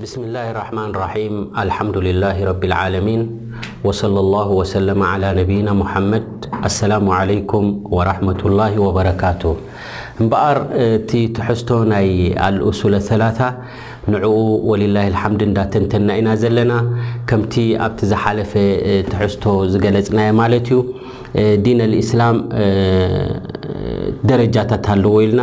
ብስምላህ ራሕማን ራሒም ኣልሓምዱሊላህ ረቢልዓለሚን ወሰለሏሁ ወሰለመ ዓላ ነቢይና ሙሓመድ ኣሰላሙ ዓለይኩም ወራሕመቱላሂ ወበረካቱ እምበኣር እቲ ትሕዝቶ ናይ ኣልኡሱለ ሰላሳ ንዕኡ ወሊላሂል ሓምድ እንዳተንተንና ኢና ዘለና ከምቲ ኣብቲ ዝሓለፈ ትሕዝቶ ዝገለፅናዮ ማለት እዩ ዲነል ኢስላም ደረጃታት ኣለዎ ኢልና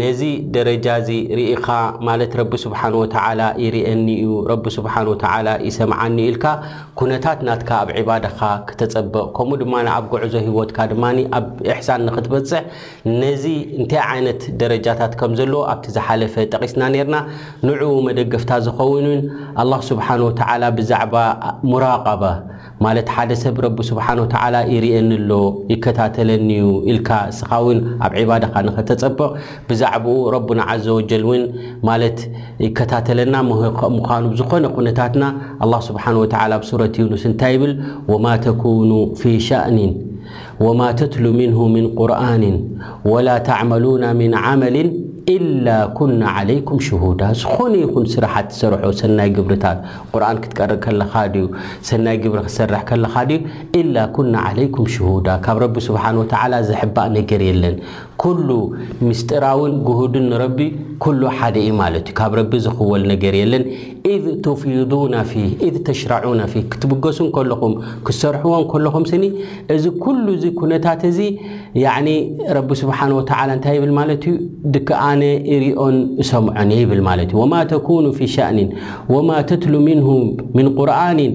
ነዚ ደረጃ እዚ ርኢኻ ማለት ረቢ ስብሓን ወተዓላ ይርኤኒ እዩ፣ ረቢ ስብሓን ወተዓላ ይሰምዓኒ ኢልካ ኩነታት ናትካ ኣብ ዒባዳኻ ክተጸብቕ ከምኡ ድማ ኣብ ጉዕዞ ህይወትካ ድማ ኣብ ኢሕሳን ንኽትበጽሕ ነዚ እንታይ ዓይነት ደረጃታት ከም ዘለዎ ኣብቲ ዝሓለፈ ጠቒስና ኔርና ንዕኡ መደገፍታ ዝኸውንን ኣላህ ስብሓን ወተዓላ ብዛዕባ ሙራቐባ ማለት ሓደ ሰብ ረቢ ስብሓነሁ ወተዓላ ይርእየኒ ኣሎ፣ ይከታተለኒ'ዩ ኢልካ እስኻ ውን ኣብ ዒባዳኻ ንኸተጸብቕ ብዛዕብኡ ረቡና ዓዘ ወጀል ውን ማለት ይከታተለና ምዃኑ ብዝኾነ ኩነታትና ኣላህ ስብሓነሁ ወተዓላ ኣብ ሱረት ዩኑስ እንታይ ይብል ወማ ተኩኑ ፊ ሸእኒን ወማ ተትሉ ምንሁ ምን ቁርኣንን ወላ ተዕመሉና ምን ዓመልን ኢላ ኩና ዓለይኩም ሽሁዳ ዝኾነ ይኹን ስራሕ ትሰርሖ ሰናይ ግብርታት ቁርኣን ክትቀርእ ከለኻ ድዩ ሰናይ ግብሪ ክትሰርሕ ከለኻ ድዩ ኢላ ኩና ዓለይኩም ሽሁዳ ካብ ረቢ ስብሓን ወተዓላ ዝሕባእ ነገር የለን ኩሉ ምስጢራዊን ግሁድን ንረቢ ኩሉ ሓደ እዩ ማለት እዩ ካብ ረቢ ዝኽወል ነገር የለን ኢዝ ቱፊዱና ፊህ ኢዝ ተሽራዑና ፊህ ክትብገሱ እንከለኹም ክትሰርሕዎ እንከለኹም ስኒ እዚ ኩሉ እዚ ኩነታት እዚ ያዕኒ ረቢ ስብሓን ወተዓላ እንታይ ይብል ማለት እዩ ድክ ኣነ እሪኦን እሰምዖን እየ ይብል ማለት እዩ ወማ ተኩኑ ፊ ሻእኒን ወማ ተትሉ ምንሁ ምን ቁርኣኒን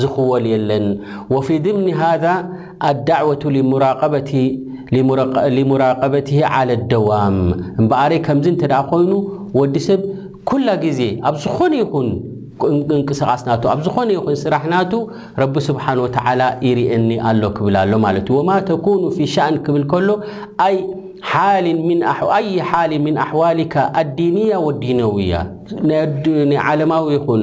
ዝኽወል የለን። ወፊ ዲምኒ ሃዛ ኣዳዕወቱ ሊሙራቀበቲ ሊሙራቀበቲሂ ዓለ ደዋም እምበኣረይ ከምዚ እንተ ኮይኑ ወዲ ሰብ ኩላ ግዜ ኣብ ዝኾነ ይኹን እንቅስቃስ ናቱ ኣብ ዝኾነ ይኹን ስራሕ ናቱ ረቢ ስብሓን ወተዓላ ይርኤኒ ኣሎ ክብል ኣሎ ማለት እዩ። ወማ ተኩኑ ፊ ሻእን ክብል ከሎ ኣይ ሓልን ምን ኣይ ሓሊ ምን ኣሕዋሊካ ኣዲንያ ወዲነውያ ናይ ዓለማዊ ይኹን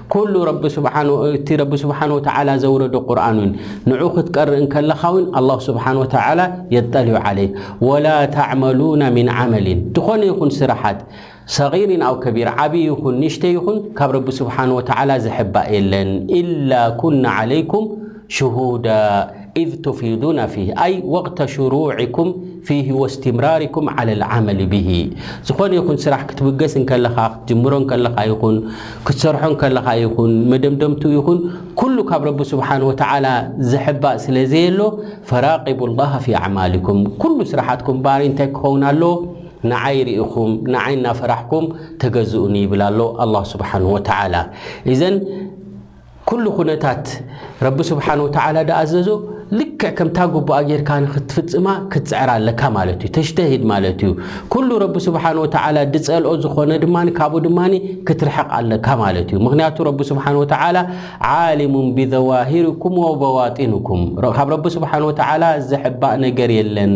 ኩሉ ረቢ ስብሓነሁ እቲ ረቢ ስብሓነሁ ወተዓላ ዘውረዶ ቁርኣን ውን ንዑ ክትቀርእ እንከለኻ ውን ኣላሁ ስብሓነሁ ወተዓላ የጠሊዑ ዓለይክ ወላ ተዕመሉነ ሚን ዓመሊን ዝኾነ ይኹን ስራሓት ሰጊሪን ኣው ከቢር ዓብዪ ይኹን ንእሽተይ ይኹን ካብ ረቢ ስብሓነሁ ወተዓላ ዝሕባእ የለን ኢላ ኩና ዓለይኩም ሽሁዳ ኢዝ ቱፊዱነ ፊህ ኣይ ወቅተ ሽሩዕኩም ፊህ ወእስትምራርኩም ዓለል ዓመል ቢሂ ዝኾነ ይኹን ስራሕ ክትብገስ እንከለኻ ክትጅምሮ እንከለኻ ይኹን ክትሰርሖ እንከለኻ ይኹን መደምደምትኡ ይኹን ኩሉ ካብ ረቢ ስብሓን ወተዓላ ዝሕባእ ስለ ዘየሎ ፈራቂቡ ላሃ ፊ ኣዕማልኩም ኩሉ ስራሓትኩም ባሪ እንታይ ክኸውን ኣለዎ ንዓይ ርኢኹም ንዓይ እናፈራሕኩም ተገዝኡኒ ይብል ኣሎ ኣላህ ስብሓን ወተዓላ እዘን ኩሉ ኩነታት ረቢ ስብሓን ወተዓላ ድኣዘዞ ልክዕ ከምታ ጉቡኣ ጌርካ ንክትፍጽማ ክትጽዕር ኣለካ ማለት እዩ ተጅተሂድ ማለት እዩ ኩሉ ረቢ ስብሓን ወተዓላ ድጸልኦ ዝኾነ ድማ ካብኡ ድማ ክትርሕቕ ኣለካ ማለት እዩ ምክንያቱ ረቢ ስብሓን ወተዓላ ዓሊሙን ብዘዋሂርኩም ወበዋጢንኩም ካብ ረቢ ስብሓን ወተዓላ ዘሕባእ ነገር የለን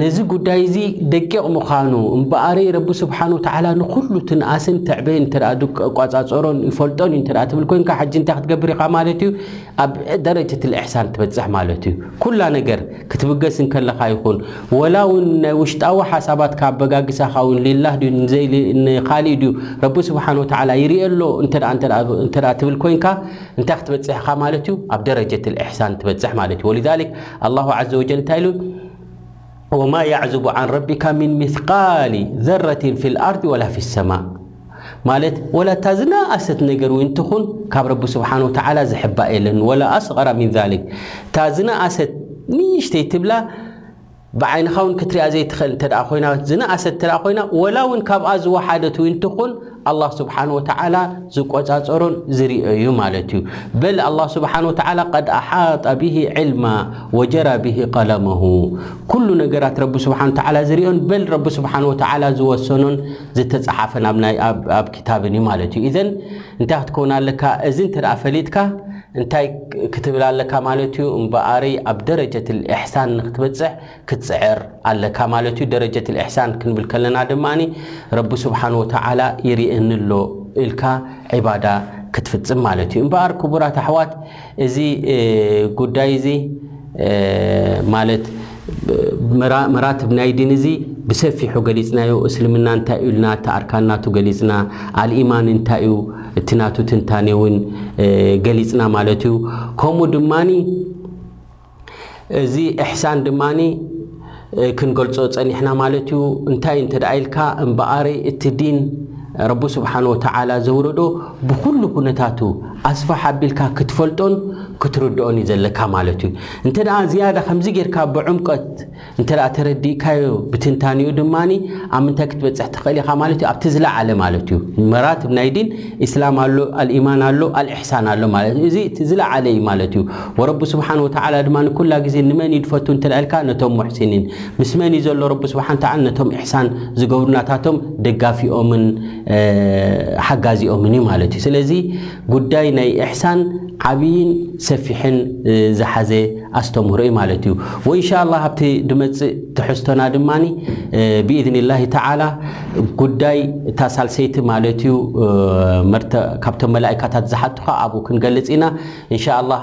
ነዚ ጉዳይ እዚ ደቂቕ ምዃኑ እምበኣረይ ረቢ ስብሓን ወተዓላ ንኹሉ ትንኣስን ትዕበይን እንተ ቋፃፀሮን ይፈልጦን እዩ እንተ ትብል ኮንካ ሓጂ እንታይ ክትገብር ኢኻ ማለት እዩ ኣብ ደረጀት ልእሕሳን ትበፅሕ ማለት እዩ ኩላ ነገር ክትብገስ እንከለኻ ይኹን ወላ እውን ናይ ውሽጣዊ ሓሳባትካ ኣበጋግሳኻ እውን ሊላህ ድዩ ንኻሊእ ድዩ ረቢ ስብሓን ወተዓላ ይርእ ኣሎ እንተ ትብል ኮንካ እንታይ ክትበፅሕ ኢኻ ማለት እዩ ኣብ ደረጀት ልእሕሳን ትበፅሕ ማለት እዩ ወሊዛሊክ ኣላሁ ዓዘ ወጀል እንታይ ኢሉ? ወማ የዕዙቡ ዓን ረቢካ ሚን ሚስቃሊ ዘረቲን ፊል ኣርዲ ወላ ፊሰማእ ማለት ወላ እታ ዝነኣሰት ነገር እውን ትኹን ካብ ረቢ ስብሓን ወተዓላ ዝሕባእ የለን ወላ ኣስቀራ ሚን ዛሊክ እታ ዝነኣሰት ንእሽተይ ትብላ ብዓይንኻ እውን ክትሪኣ ዘይትኽእል እንተ ኮይና ዝነኣሰት እንተ ኮይና ወላ እውን ካብኣ ዝወሓደት እውን ትኹን ኣላህ ስብሓነሁ ወተዓላ ዝቆጻጸሮን ዝርእዮ'ዩ ማለት እዩ። በል ኣላህ ስብሓነሁ ወተዓላ ቀድ ኣሓጠ ቢሂ ዒልማ ወጀራ ቢሂ ቀለመሁ ኩሉ ነገራት ረቢ ስብሓነሁ ወተዓላ ዝርእዮን በል ረቢ ስብሓነሁ ወተዓላ ዝወሰኖን ዝተጸሓፈን ኣብ ናይ ኣብ ክታብን እዩ ማለት እዩ። ኢዘን እንታይ ክትከውን ኣለካ እዚ እንተደኣ ፈሊጥካ እንታይ ክትብል ኣለካ ማለት እዩ እምበኣረይ ኣብ ደረጀት ልኢሕሳን ንክትበጽሕ ክትጽዕር ኣለካ ማለት እዩ። ደረጀትል ኢሕሳን ክንብል ከለና ድማ ረቢ ስብሓን ወተዓላ ይርእየኒ ኣሎ ኢልካ ዒባዳ ክትፍጽም ማለት እዩ። እምበኣር ክቡራት ኣሕዋት እዚ ጉዳይ እዚ ማለት መራትብ ናይ ዲን እዚ ብሰፊሑ ገሊጽናዮ። እስልምና እንታይ እዩ ኢልና እቲ ኣርካን ናቱ ገሊጽና፣ ኣልኢማን እንታይ እዩ እቲ ናቱ ትንታኔ እውን ገሊጽና ማለት እዩ። ከምኡ ድማ እዚ ኢሕሳን ድማ ክንገልጾ ጸኒሕና ማለት እዩ። እንታይ እንተ ኢልካ እምበኣር እቲ ዲን ረቢ ስብሓን ወተዓላ ዘውረዶ ብኹሉ ኩነታቱ ኣስፋሕ ኣቢልካ ክትፈልጦን ክትርድኦን እዩ ዘለካ ማለት እዩ። እንተ ዝያዳ ከምዚ ጌርካ ብዕምቀት እንተ ተረዲእካዮ ብትንታኔኡ ድማ ኣብ ምንታይ ክትበጽሕ ትኽእል ኢኻ ማለት እዩ ኣብቲ ዝለዓለ ማለት እዩ መራትብ ናይ ዲን ኢስላም ኣሎ ኣልኢማን ኣሎ ኣልእሕሳን ኣሎ ማለት እዩ እዚ እቲ ዝለዓለ እዩ ማለት እዩ ወረቢ ስብሓን ወተዓላ ድማ ኩላ ግዜ ንመን እዩ ድፈቱ እንተ ኢልካ ነቶም ሙሕሲኒን ምስ መን እዩ ዘሎ ረቢ ስብሓን ተዓላ ነቶም እሕሳን ዝገብሩ ናታቶም ደጋፊኦምን ሓጋዚኦምን እዩ ማለት እዩ ስለዚ ጉዳይ ናይ ኢሕሳን ዓብይን ሰፊሕን ዝሓዘ ኣስተምህሮ እዩ ማለት እዩ። ወኢንሻላህ ኣብቲ ድመጽእ ትሕዝቶና ድማ ብኢዝኒላሂ ተዓላ ጉዳይ እታ ሳልሰይቲ ማለት እዩ ካብቶም መላኢካታት ዝሓቱኻ ኣብኡ ክንገልጽ ኢና ኢንሻላህ።